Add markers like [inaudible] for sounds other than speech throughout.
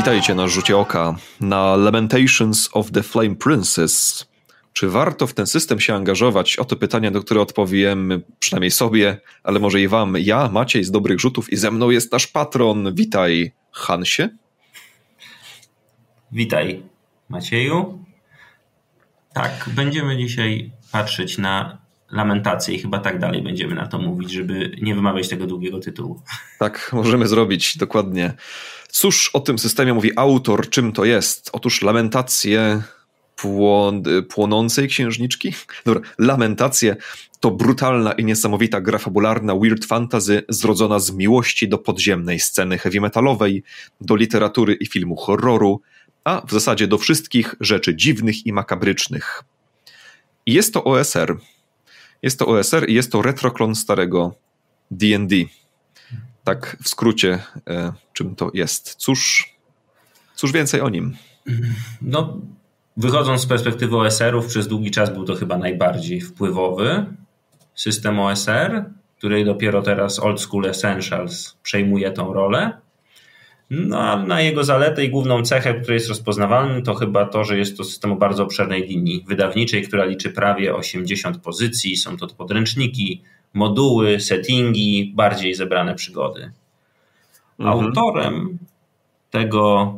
Witajcie na rzucie oka na Lamentations of the Flame Princess. Czy warto w ten system się angażować? Oto pytanie, na które odpowiem przynajmniej sobie, ale może i wam. Ja, Maciej z Dobrych Rzutów i ze mną jest nasz patron. Witaj, Hansie. Witaj, Macieju. Tak, będziemy dzisiaj patrzeć na lamentację i chyba tak dalej będziemy na to mówić, żeby nie wymawiać tego długiego tytułu. Tak, możemy zrobić, dokładnie. Cóż o tym systemie mówi autor, czym to jest? Otóż lamentacje płon płonącej księżniczki? [laughs] Dobra, lamentacje to brutalna i niesamowita gra fabularna weird fantasy zrodzona z miłości do podziemnej sceny heavy metalowej, do literatury i filmu horroru, a w zasadzie do wszystkich rzeczy dziwnych i makabrycznych. Jest to OSR. Jest to OSR i jest to retroklon starego D&D. Tak w skrócie, e, czym to jest. Cóż, cóż więcej o nim? No, wychodząc z perspektywy OSR-ów, przez długi czas był to chyba najbardziej wpływowy system OSR, który dopiero teraz Old School Essentials przejmuje tą rolę. No, a na jego zaletę i główną cechę, która jest rozpoznawalny, to chyba to, że jest to system o bardzo obszernej linii wydawniczej, która liczy prawie 80 pozycji. Są to podręczniki, moduły, settingi, bardziej zebrane przygody. Mhm. Autorem tego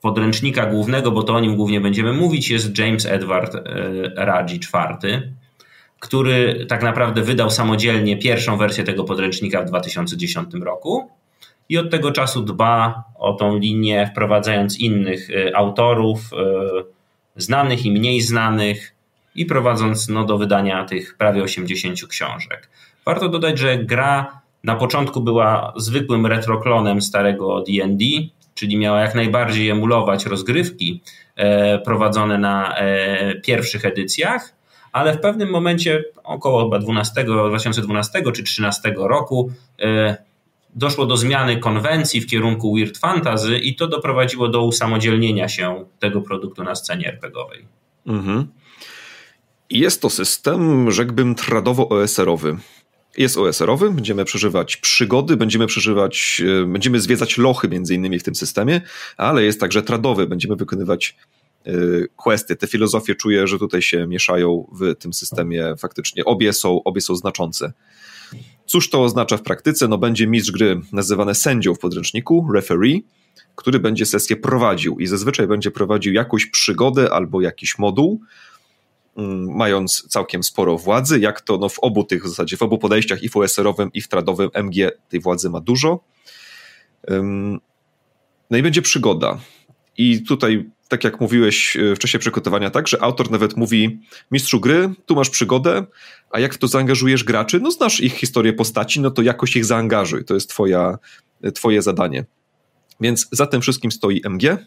podręcznika głównego, bo to o nim głównie będziemy mówić, jest James Edward e, Raji IV, który tak naprawdę wydał samodzielnie pierwszą wersję tego podręcznika w 2010 roku i od tego czasu dba o tą linię, wprowadzając innych y, autorów, y, znanych i mniej znanych, i prowadząc no, do wydania tych prawie 80 książek. Warto dodać, że gra na początku była zwykłym retroklonem starego DD, czyli miała jak najbardziej emulować rozgrywki e, prowadzone na e, pierwszych edycjach, ale w pewnym momencie, około chyba 12, 2012 czy 2013 roku, e, doszło do zmiany konwencji w kierunku weird fantasy i to doprowadziło do usamodzielnienia się tego produktu na scenie RPGowej. Mhm. Jest to system, rzekłbym, tradowo-OSR-owy. Jest OSR-owy, będziemy przeżywać przygody, będziemy przeżywać, e, będziemy zwiedzać lochy między innymi w tym systemie, ale jest także tradowy, będziemy wykonywać e, questy. Te filozofie czuję, że tutaj się mieszają w tym systemie faktycznie. Obie są, obie są znaczące. Cóż to oznacza w praktyce? No będzie mistrz gry nazywany sędzią w podręczniku, referee, który będzie sesję prowadził i zazwyczaj będzie prowadził jakąś przygodę albo jakiś moduł, mm, mając całkiem sporo władzy, jak to no w obu tych w zasadzie, w obu podejściach i w OSR-owym i w tradowym MG tej władzy ma dużo. No i będzie przygoda. I tutaj tak jak mówiłeś e, w czasie przygotowania, tak, że autor nawet mówi mistrzu gry, tu masz przygodę, a jak w to zaangażujesz graczy, no znasz ich historię postaci, no to jakoś ich zaangażuj, to jest twoja, e, twoje zadanie. Więc za tym wszystkim stoi MG.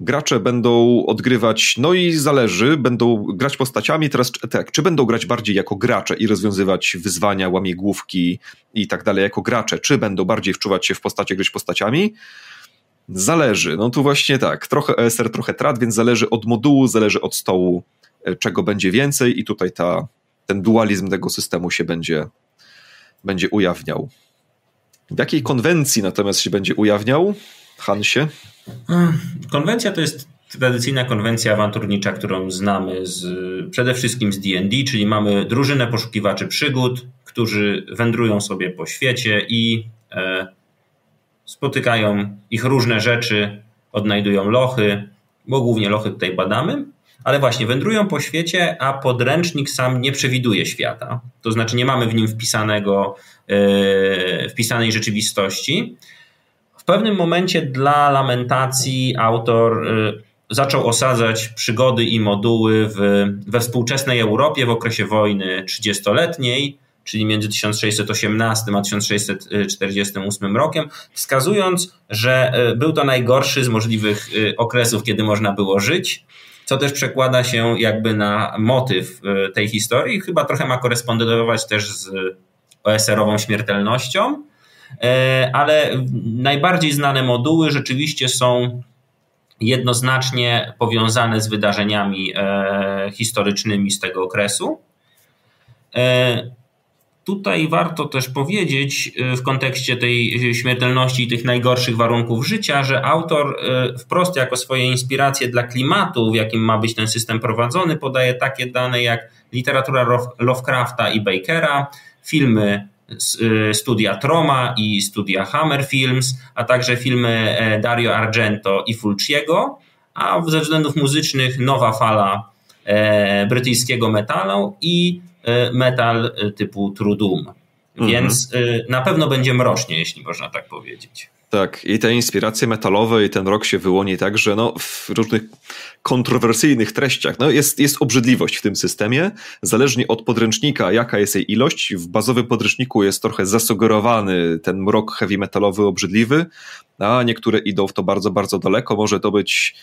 Gracze będą odgrywać, no i zależy, będą grać postaciami, teraz tak, czy będą grać bardziej jako gracze i rozwiązywać wyzwania, łamigłówki i tak dalej jako gracze, czy będą bardziej wczuwać się w postacie, grać postaciami, Zależy. No tu właśnie tak, trochę ESR, trochę TRAD, więc zależy od modułu, zależy od stołu, e, czego będzie więcej i tutaj ta, ten dualizm tego systemu się będzie, będzie ujawniał. W jakiej konwencji natomiast się będzie ujawniał, Hansie? Konwencja to jest tradycyjna konwencja awanturnicza, którą znamy z, przede wszystkim z D&D, czyli mamy drużynę poszukiwaczy przygód, którzy wędrują sobie po świecie i e, spotykają ich różne rzeczy, odnajdują lochy, bo głównie lochy tutaj badamy, ale właśnie wędrują po świecie, a podręcznik sam nie przewiduje świata. To znaczy nie mamy w nim wpisanego, yy, wpisanej rzeczywistości. W pewnym momencie dla lamentacji autor yy, zaczął osadzać przygody i moduły w, we współczesnej Europie w okresie wojny 30-letniej, czyli między 1618 a 1648 rokiem, wskazując, że e, był to najgorszy z możliwych e, okresów, kiedy można było żyć, co też przekłada się jakby na motyw e, tej historii. Chyba trochę ma korespondować też z OSR-ową śmiertelnością, ale najbardziej znane moduły rzeczywiście są jednoznacznie powiązane z wydarzeniami historycznymi z tego okresu. Tutaj warto też powiedzieć w kontekście tej śmiertelności i tych najgorszych warunków życia, że autor wprost jako swoje inspiracje dla klimatu, w jakim ma być ten system prowadzony, podaje takie dane jak literatura Lovecrafta i Bakera, filmy Y, studia Troma i studia Hammer Films, a także filmy e, Dario Argento i Fulciego, a ze względów muzycznych nowa fala e, brytyjskiego metalu i metal typu True Doom. Mhm. Więc na pewno będzie mrocznie, jeśli można tak powiedzieć. Tak, i te inspiracje metalowe i ten rok się wyłoni także no, w różnych kontrowersyjnych treściach. No, jest, jest obrzydliwość w tym systemie, zależnie od podręcznika, jaka jest jej ilość. W bazowym podręczniku jest trochę zasugerowany ten mrok heavy metalowy, obrzydliwy, a niektóre idą w to bardzo, bardzo daleko. Może to być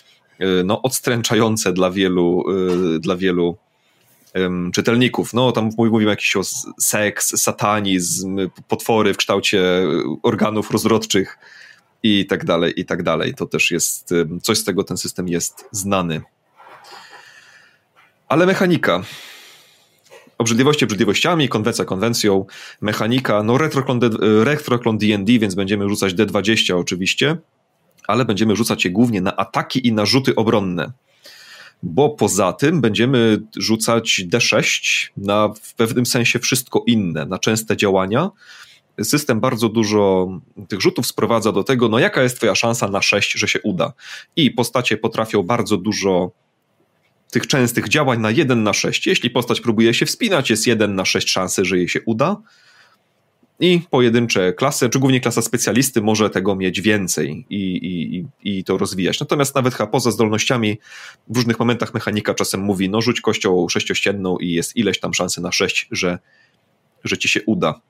no, odstręczające dla wielu, dla wielu czytelników. No, tam mówimy jakiś o seks, satanizm, potwory w kształcie organów rozrodczych i tak dalej, i tak dalej. To też jest, coś z tego ten system jest znany. Ale mechanika. Obrzydliwości obrzydliwościami, konwencja konwencją, mechanika, no retroklon D&D, więc będziemy rzucać D20 oczywiście, ale będziemy rzucać je głównie na ataki i na rzuty obronne bo poza tym będziemy rzucać D6 na w pewnym sensie wszystko inne, na częste działania. System bardzo dużo tych rzutów sprowadza do tego, no jaka jest twoja szansa na 6, że się uda. I postacie potrafią bardzo dużo tych częstych działań na 1 na 6. Jeśli postać próbuje się wspinać, jest 1 na 6 szansy, że jej się uda i pojedyncze klasy, czy głównie klasa specjalisty może tego mieć więcej i, i, i to rozwijać. Natomiast nawet poza zdolnościami w różnych momentach mechanika czasem mówi, no rzuć kością sześciościenną i jest ileś tam szansy na sześć, że, że ci się uda.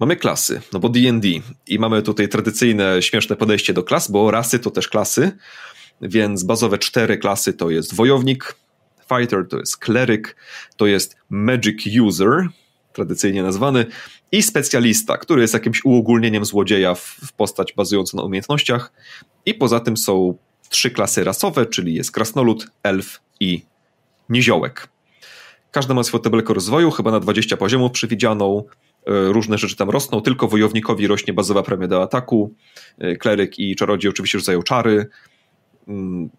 Mamy klasy, no bo D&D i mamy tutaj tradycyjne, śmieszne podejście do klas, bo rasy to też klasy, więc bazowe cztery klasy to jest wojownik, fighter to jest kleryk, to jest magic user, tradycyjnie nazwany, i specjalista, który jest jakimś uogólnieniem złodzieja w, w postać bazującą na umiejętnościach. I poza tym są trzy klasy rasowe, czyli jest krasnolud, elf i niziołek. Każda ma swoją tabelkę rozwoju, chyba na 20 poziomów przewidzianą. E, różne rzeczy tam rosną, tylko wojownikowi rośnie bazowa premia do ataku. E, kleryk i czarodziej oczywiście rzucają czary. Mm,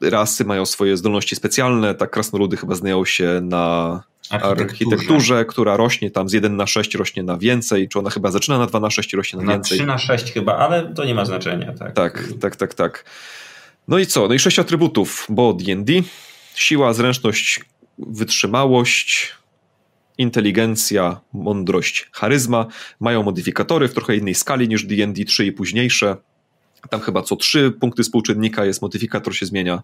rasy mają swoje zdolności specjalne, tak krasnoludy chyba znają się na architekturze. architekturze. która rośnie tam z 1 na 6 rośnie na więcej, czy ona chyba zaczyna na 2 na 6 rośnie na, na więcej. 3 na 6 chyba, ale to nie ma znaczenia. Tak, tak, tak, tak. tak. No i co? No i 6 atrybutów, bo D&D, siła, zręczność, wytrzymałość, inteligencja, mądrość, charyzma mają modyfikatory w trochę innej skali niż D&D 3 i późniejsze. Tam chyba co trzy punkty współczynnika jest, modyfikator się zmienia.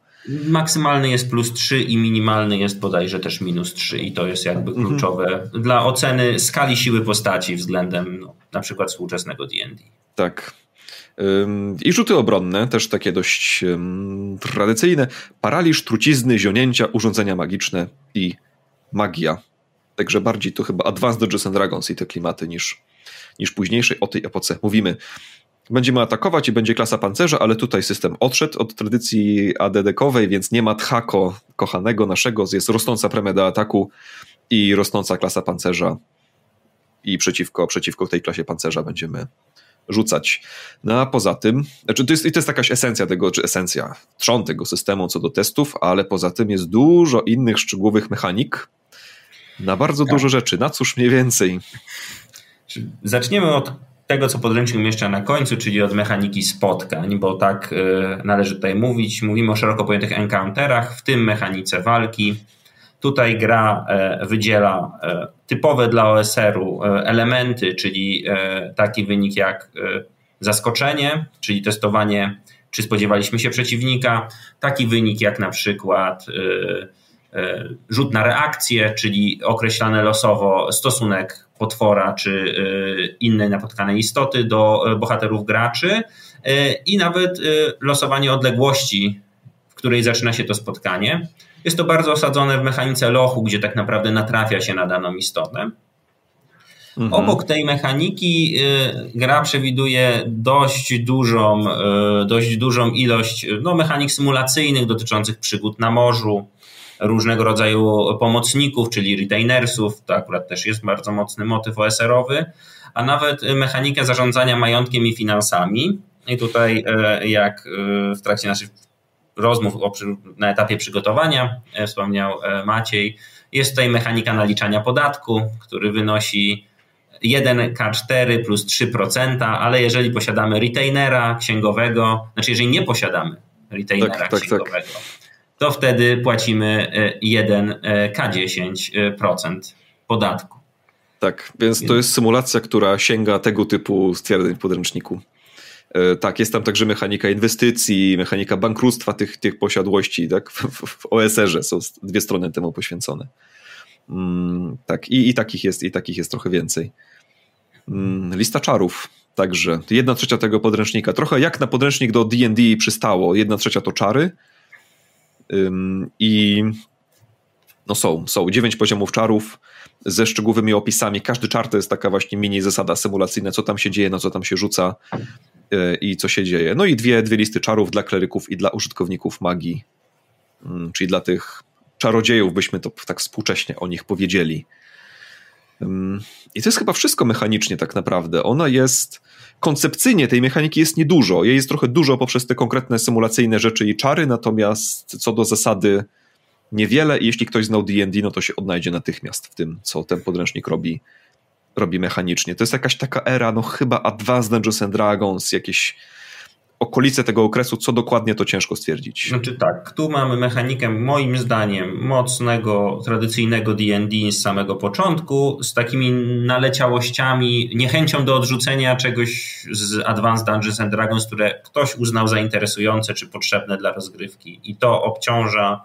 Maksymalny jest plus 3 i minimalny jest bodajże też minus 3 i to jest jakby mhm. kluczowe mhm. dla oceny skali siły postaci względem no, na przykład współczesnego D&D. Tak. I rzuty obronne, też takie dość tradycyjne. Paraliż, trucizny, zionięcia, urządzenia magiczne i magia. Także bardziej to chyba Advanced Dungeons and Dragons i te klimaty niż, niż późniejszej o tej epoce mówimy. Będziemy atakować i będzie klasa pancerza, ale tutaj system odszedł od tradycji ADD-kowej, więc nie ma tchako kochanego naszego, jest rosnąca premia do ataku i rosnąca klasa pancerza i przeciwko, przeciwko tej klasie pancerza będziemy rzucać. No a poza tym, znaczy to jest, i to jest jakaś esencja tego, czy esencja, trzon tego systemu co do testów, ale poza tym jest dużo innych szczegółowych mechanik na bardzo tak. dużo rzeczy. Na cóż mniej więcej? Zaczniemy od tego, co podręcznik umieszcza na końcu, czyli od mechaniki spotkań, bo tak e, należy tutaj mówić. Mówimy o szeroko pojętych encounterach, w tym mechanice walki. Tutaj gra e, wydziela e, typowe dla OSR-u elementy, czyli taki wynik jak zaskoczenie, czyli testowanie, czy spodziewaliśmy się przeciwnika, taki wynik jak na przykład E, rzut na reakcję, czyli określany losowo stosunek potwora czy e, innej napotkanej istoty do e, bohaterów graczy i nawet losowanie odległości, w której zaczyna się to spotkanie. Jest to bardzo osadzone w mechanice lochu, gdzie tak naprawdę natrafia się na daną istotę. Mhm. Obok tej mechaniki gra przewiduje dość dużą, dość dużą ilość no, mechanik symulacyjnych dotyczących przygód na morzu, różnego rodzaju pomocników, czyli retainersów, to akurat też jest bardzo mocny motyw OSR-owy, a nawet mechanikę zarządzania majątkiem i finansami. I tutaj, jak w trakcie naszych rozmów na etapie przygotowania, wspomniał Maciej, jest tutaj mechanika naliczania podatku, który wynosi 1K4 plus 3%, ale jeżeli posiadamy retainera księgowego, znaczy jeżeli nie posiadamy retainera tak, tak, tak. księgowego, tak. To wtedy płacimy 1K10% podatku. Tak, więc to jest symulacja, która sięga tego typu stwierdzeń w podręczniku. E, tak, jest tam także mechanika inwestycji, mechanika bankructwa tych, tych posiadłości, tak? W, w OSR-ze są dwie strony temu poświęcone. Mm, tak, i, i, takich jest, i takich jest trochę więcej. Mm, lista czarów. Także jedna trzecia tego podręcznika. Trochę jak na podręcznik do DD przystało. Jedna trzecia to czary. I no są, są dziewięć poziomów czarów ze szczegółowymi opisami. Każdy czar to jest taka właśnie mini zasada symulacyjna, co tam się dzieje, na co tam się rzuca y, i co się dzieje. No i dwie, dwie listy czarów dla kleryków i dla użytkowników magii, mm, czyli dla tych czarodziejów, byśmy to tak współcześnie o nich powiedzieli. I to jest chyba wszystko mechanicznie tak naprawdę. Ona jest koncepcyjnie tej mechaniki jest niedużo. Jej jest trochę dużo poprzez te konkretne symulacyjne rzeczy i czary, natomiast co do zasady niewiele i jeśli ktoś znał D&D, no to się odnajdzie natychmiast w tym, co ten podręcznik robi, robi mechanicznie. To jest jakaś taka era, no chyba Advanced Dungeons and Dragons, jakieś okolice tego okresu, co dokładnie to ciężko stwierdzić. Znaczy tak, tu mamy mechanikę moim zdaniem mocnego, tradycyjnego D&D z samego początku, z takimi naleciałościami, niechęcią do odrzucenia czegoś z Advanced Dungeons and Dragons, które ktoś uznał za interesujące czy potrzebne dla rozgrywki i to obciąża,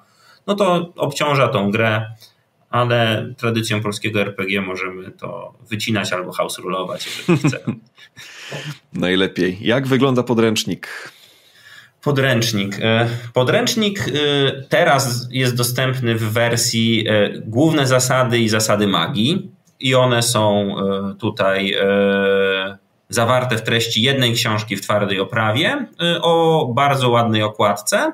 no to obciąża tą grę ale tradycją polskiego RPG możemy to wycinać albo house rulować, jeżeli [laughs] chcemy. Najlepiej. Jak wygląda podręcznik? Podręcznik. E, podręcznik e, teraz jest dostępny w wersji e, główne zasady i zasady magii i one są tutaj zawarte w treści jednej książki w twardej oprawie o bardzo ładnej okładce.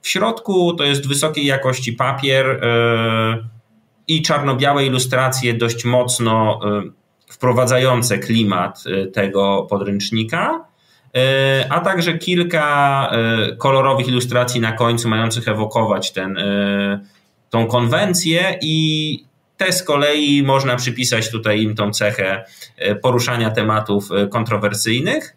W środku to jest wysokiej jakości papier i czarno-białe ilustracje dość mocno y, wprowadzające klimat y, tego podręcznika, y, a także kilka kolorowych ilustracji na końcu mających ewokować ten, tą konwencję i te z kolei można przypisać tutaj im tą cechę poruszania tematów kontrowersyjnych.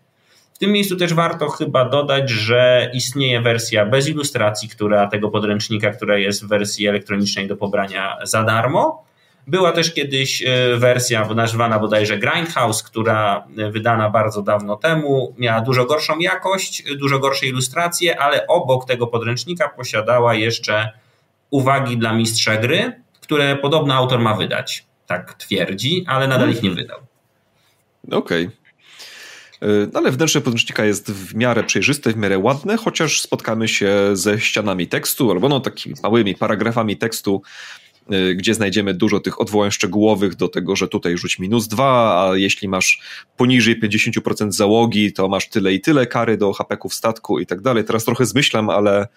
W tym miejscu też warto chyba dodać, że istnieje wersja bez ilustracji, która tego podręcznika, która jest w wersji elektronicznej do pobrania za darmo. Była też kiedyś e, wersja nazwana bodajże Grindhouse, która e, wydana bardzo dawno temu, miała dużo gorszą jakość, dużo gorsze ilustracje, ale obok tego podręcznika posiadała jeszcze uwagi dla mistrza gry, które podobno autor ma wydać. Tak twierdzi, ale nadal ich nie wydał. Okej. Okay. Y, ale wnętrze podręcznika jest w miarę przejrzyste, w miarę ładne, chociaż spotkamy się ze ścianami tekstu albo no takimi małymi paragrafami tekstu, y, gdzie znajdziemy dużo tych odwołań szczegółowych do tego, że tutaj rzuć minus dwa, a jeśli masz poniżej 50% załogi, to masz tyle i tyle kary do hapeków statku i tak dalej. Teraz trochę zmyślam, ale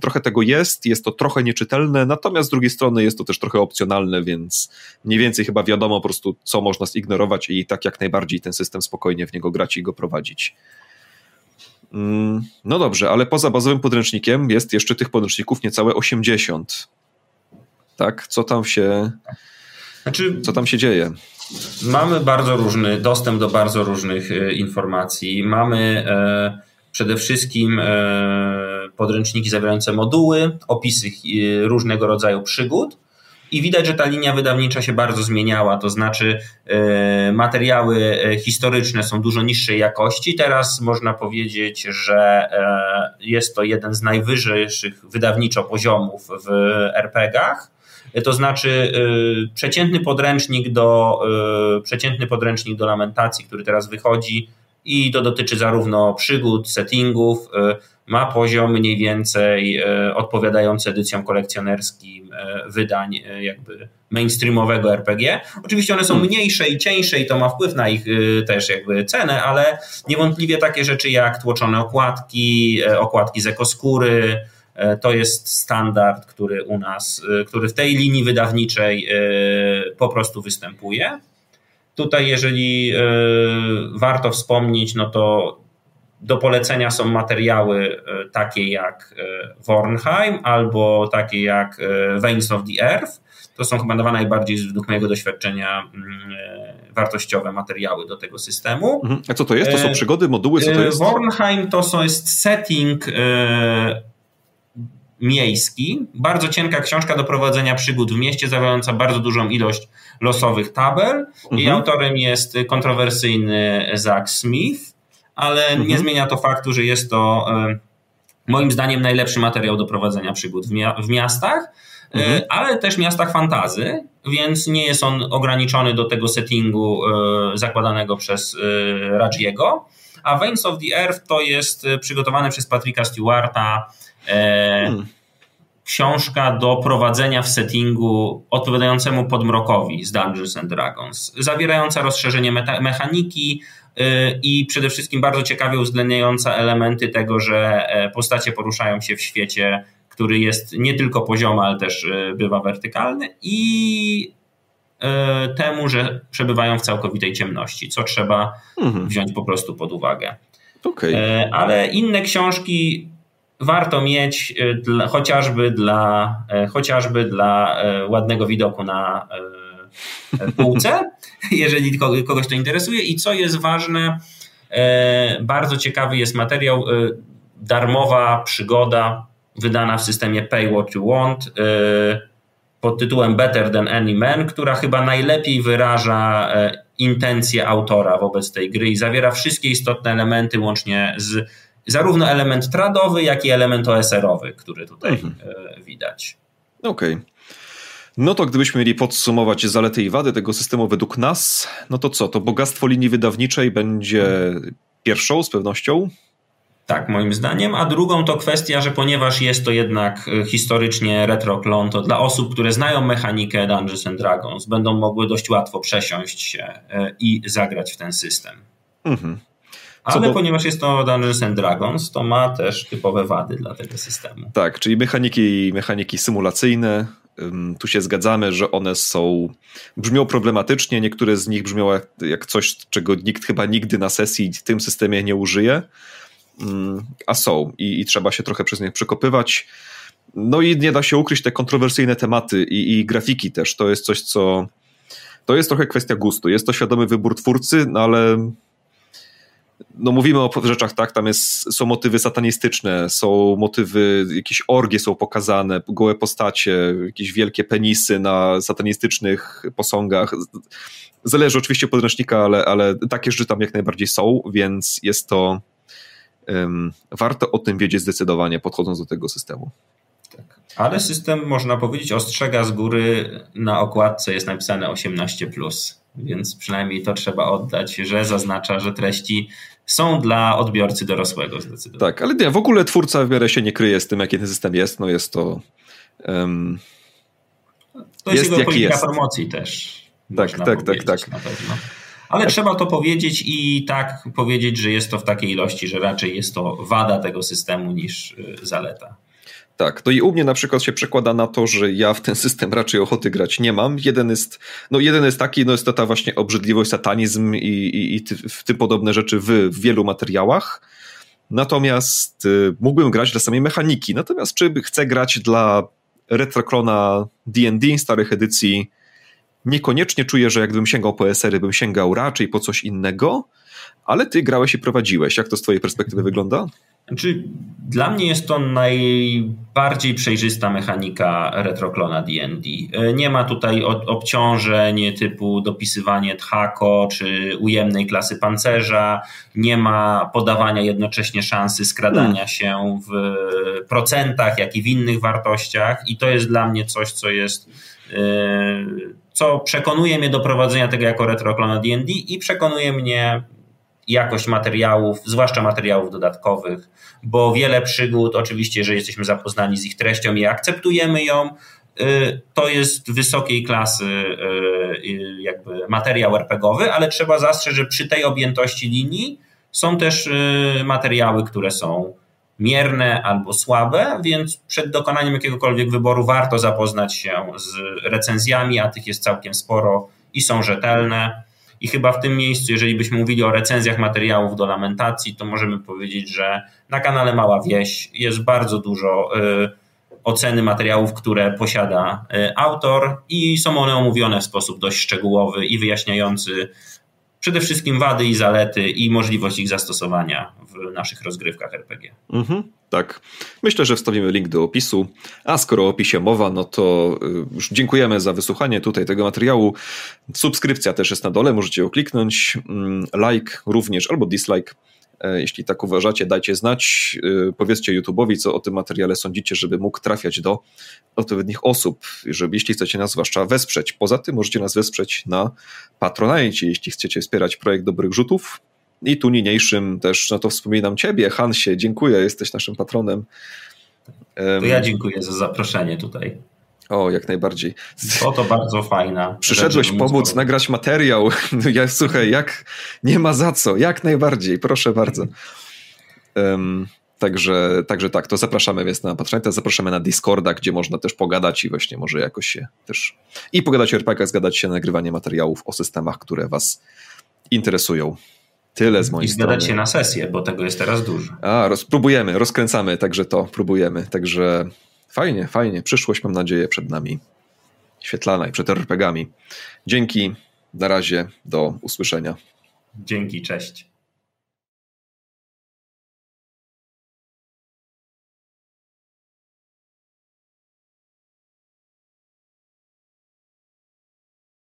trochę tego jest, jest to trochę nieczytelne, natomiast z drugiej strony jest to też trochę opcjonalne, więc mniej więcej chyba wiadomo po prostu, co można zignorować i tak jak najbardziej ten system spokojnie w niego grać i go prowadzić. Mm, no dobrze, ale poza bazowym podręcznikiem jest jeszcze tych podręczników niecałe 80. Tak? Co tam się. Znaczy, co tam się dzieje? Mamy bardzo różny dostęp do bardzo różnych e, informacji. Mamy e, przede wszystkim e, podręczniki zawierające moduły, opisy e, różnego rodzaju przygód. I widać, że ta linia wydawnicza się bardzo zmieniała, to znaczy e, materiały historyczne są dużo niższej jakości. Teraz można powiedzieć, że jest to jeden z najwyższych wydawniczo poziomów w RPGach. To znaczy przeciętny podręcznik do, przeciętny podręcznik do lamentacji, który teraz wychodzi, i to dotyczy zarówno przygód, settingów, e, ma poziom mniej więcej e, odpowiadający edycjom kolekcjonerskim e, wydań jakby mainstreamowego RPG. Oczywiście one są hmm. mniejsze i cieńsze i to ma wpływ na ich też jakby cenę, ale niewątpliwie takie rzeczy jak tłoczone okładki, okładki z ekoskóry, To jest standard, który u nas, który w tej linii wydawniczej po prostu występuje. Tutaj, jeżeli warto wspomnieć, no to do polecenia są materiały takie jak Wornheim albo takie jak Veins of the Earth. To są chyba dwa najbardziej, według mojego doświadczenia, mm, wartościowe materiały do tego systemu. Mhm. A co to jest? To są e, przygody, moduły? Co to e, jest? Wornheim to jest setting e, miejski. Bardzo cienka książka do prowadzenia przygód w mieście, zawierająca bardzo dużą ilość losowych tabel. Jej mhm. autorem jest kontrowersyjny Zach Smith, ale mhm. nie zmienia to faktu, że jest to moim zdaniem najlepszy materiał do prowadzenia przygód w, mia w miastach. Mhm. E, ale też miastach fantazy, więc nie jest on ograniczony do tego settingu e, zakładanego przez e, Rajiego. A Veins of the Earth to jest przygotowane przez Patricka Stewarta hmm. książka do prowadzenia w settingu odpowiadającemu podmrokowi z Dungeons and Dragons, zawierająca rozszerzenie mechaniki, i przede wszystkim bardzo ciekawie uwzględniająca elementy tego, że postacie poruszają się w świecie który jest nie tylko poziomy, ale też e, bywa wertykalny i e, temu, że przebywają w całkowitej ciemności, co trzeba mhm. wziąć po prostu pod uwagę. Okay. E, ale inne książki warto mieć dla, chociażby, dla, chociażby dla ładnego widoku na półce, jeżeli kogoś to interesuje. I co jest ważne, bardzo ciekawy jest materiał, darmowa przygoda wydana w systemie Pay What You Want y, pod tytułem Better Than Any Man, która chyba najlepiej wyraża intencje autora wobec tej gry i zawiera wszystkie istotne elementy, łącznie z zarówno element tradowy, jak i element OSR-owy, który tutaj mhm. Widać. Okej. Okay. No to gdybyśmy mieli podsumować zalety i wady tego systemu według nas, no to co? To bogactwo linii wydawniczej będzie pierwszą z pewnością. Tak, moim zdaniem. A drugą to kwestia, że ponieważ jest to jednak e, historycznie retroklon, to dla osób, które znają mechanikę Dungeons and Dragons, będą mogły dość łatwo przesiąść się e, i zagrać w ten system. Mhm. Ale do... ponieważ jest to Dungeons and Dragons, to ma też typowe wady dla tego systemu. Tak, czyli mechaniki, mechaniki symulacyjne. Tu się zgadzamy, że one są brzmią problematycznie. Niektóre z nich brzmią jak, jak coś, czego nikt chyba nigdy na sesji w tym systemie nie użyje. A są i, i trzeba się trochę przez nie przekopywać. No i nie da się ukryć te kontrowersyjne tematy i, i, grafiki też. To jest coś, co. To jest trochę kwestia gustu. Jest to świadomy wybór twórcy, no ale. No mówimy o rzeczach, tak, tam jest, są motywy satanistyczne, są motywy, jakieś orgie są pokazane, gołe postacie, jakieś wielkie penisy na satanistycznych posągach. Zależy oczywiście od podręcznika, ale, ale takie rzeczy tam jak najbardziej są, więc jest to warto o tym wiedzieć zdecydowanie, podchodząc do tego systemu. Tak. Ale system, można powiedzieć, ostrzega z góry, na okładce jest napisane 18, więc przynajmniej to trzeba oddać, że zaznacza, że treści są dla odbiorcy dorosłego zdecydowanie. Tak, ale nie, w ogóle twórca w miarę się nie kryje z tym, jaki ten system jest. No jest to. Um, to jest, jest jego polityka jest. promocji też. Tak, tak, tak, tak. Ale trzeba to powiedzieć i tak powiedzieć, że jest to w takiej ilości, że raczej jest to wada tego systemu niż y, zaleta. Tak, to i u mnie na przykład się przekłada na to, że ja w ten system raczej ochoty grać nie mam. Jeden jest, no jeden jest taki, no jest to ta właśnie obrzydliwość, satanizm i, i, i w tym podobne rzeczy w, w wielu materiałach. Natomiast y, mógłbym grać dla samej mechaniki. Natomiast czy chcę grać dla retroklona D&D starych edycji, niekoniecznie czuję, że jakbym sięgał po SR-y, bym sięgał raczej po coś innego, ale ty grałeś i prowadziłeś. Jak to z twojej perspektywy [laughs] wygląda? Znaczy, dla mnie jest to najbardziej przejrzysta mechanika retroklona D&D. Nie ma tutaj obciążeń typu dopisywanie tchako czy ujemnej klasy pancerza, nie ma podawania jednocześnie szansy skradania hmm. się w procentach, jak i w innych wartościach i to jest dla mnie coś, co jest yy, co przekonuje mnie do prowadzenia tego jako retroklona D&D i przekonuje mnie jakość materiałów, zwłaszcza materiałów dodatkowych, bo wiele przygód, oczywiście, że jesteśmy zapoznani z ich treścią i akceptujemy ją, y, to jest wysokiej klasy y, y, jakby materiał RPGowy, ale trzeba zastrzec, że przy tej objętości linii są też materiały, które są mierne albo słabe, więc przed dokonaniem jakiegokolwiek wyboru warto zapoznać się z recenzjami, a tych jest całkiem sporo i są rzetelne. I chyba w tym miejscu, jeżeli byśmy mówili o recenzjach materiałów do lamentacji, to możemy powiedzieć, że na kanale Mała Wieś jest bardzo dużo y, oceny materiałów, które posiada y, autor i są one omówione w sposób dość szczegółowy i wyjaśniający przede wszystkim wady i zalety i możliwość ich zastosowania w naszych rozgrywkach RPG. Mhm, tak. Myślę, że wstawimy link do opisu. A skoro o opisie mowa, no to y, już dziękujemy za wysłuchanie tutaj tego materiału. Subskrypcja też jest na dole, możecie ją kliknąć. Mm, like również albo dislike jeśli tak uważacie, dajcie znać. E, powiedzcie YouTube'owi, co o tym materiale sądzicie, żeby mógł trafiać do odpowiednich osób, żeby jeśli chcecie nas zwłaszcza wesprzeć. Poza tym możecie nas wesprzeć na Patronite, jeśli chcecie wspierać projekt Dobrych Rzutów. I tu niniejszym też, no to wspominam Ciebie, Hansie, dziękuję, jesteś naszym patronem. To ja dziękuję za zaproszenie tutaj. O, jak najbardziej. O, to bardzo fajna. Przyszedłeś pomóc nagrać materiał. No ja, słuchaj, jak nie ma za co, jak najbardziej, proszę bardzo. Um, także, także tak, to zapraszamy więc na Patronite, zapraszamy na Discorda, gdzie można też pogadać i właśnie może jakoś się też i pogadać o RPG, zgadać się na nagrywanie materiałów o systemach, które was interesują. Tyle z mojej I strony. I się na sesję, bo tego jest teraz dużo. A, roz, próbujemy, rozkręcamy, także to próbujemy. Także Fajnie, fajnie. Przyszłość, mam nadzieję, przed nami świetlana i przed RPGami. Dzięki, na razie, do usłyszenia. Dzięki, cześć.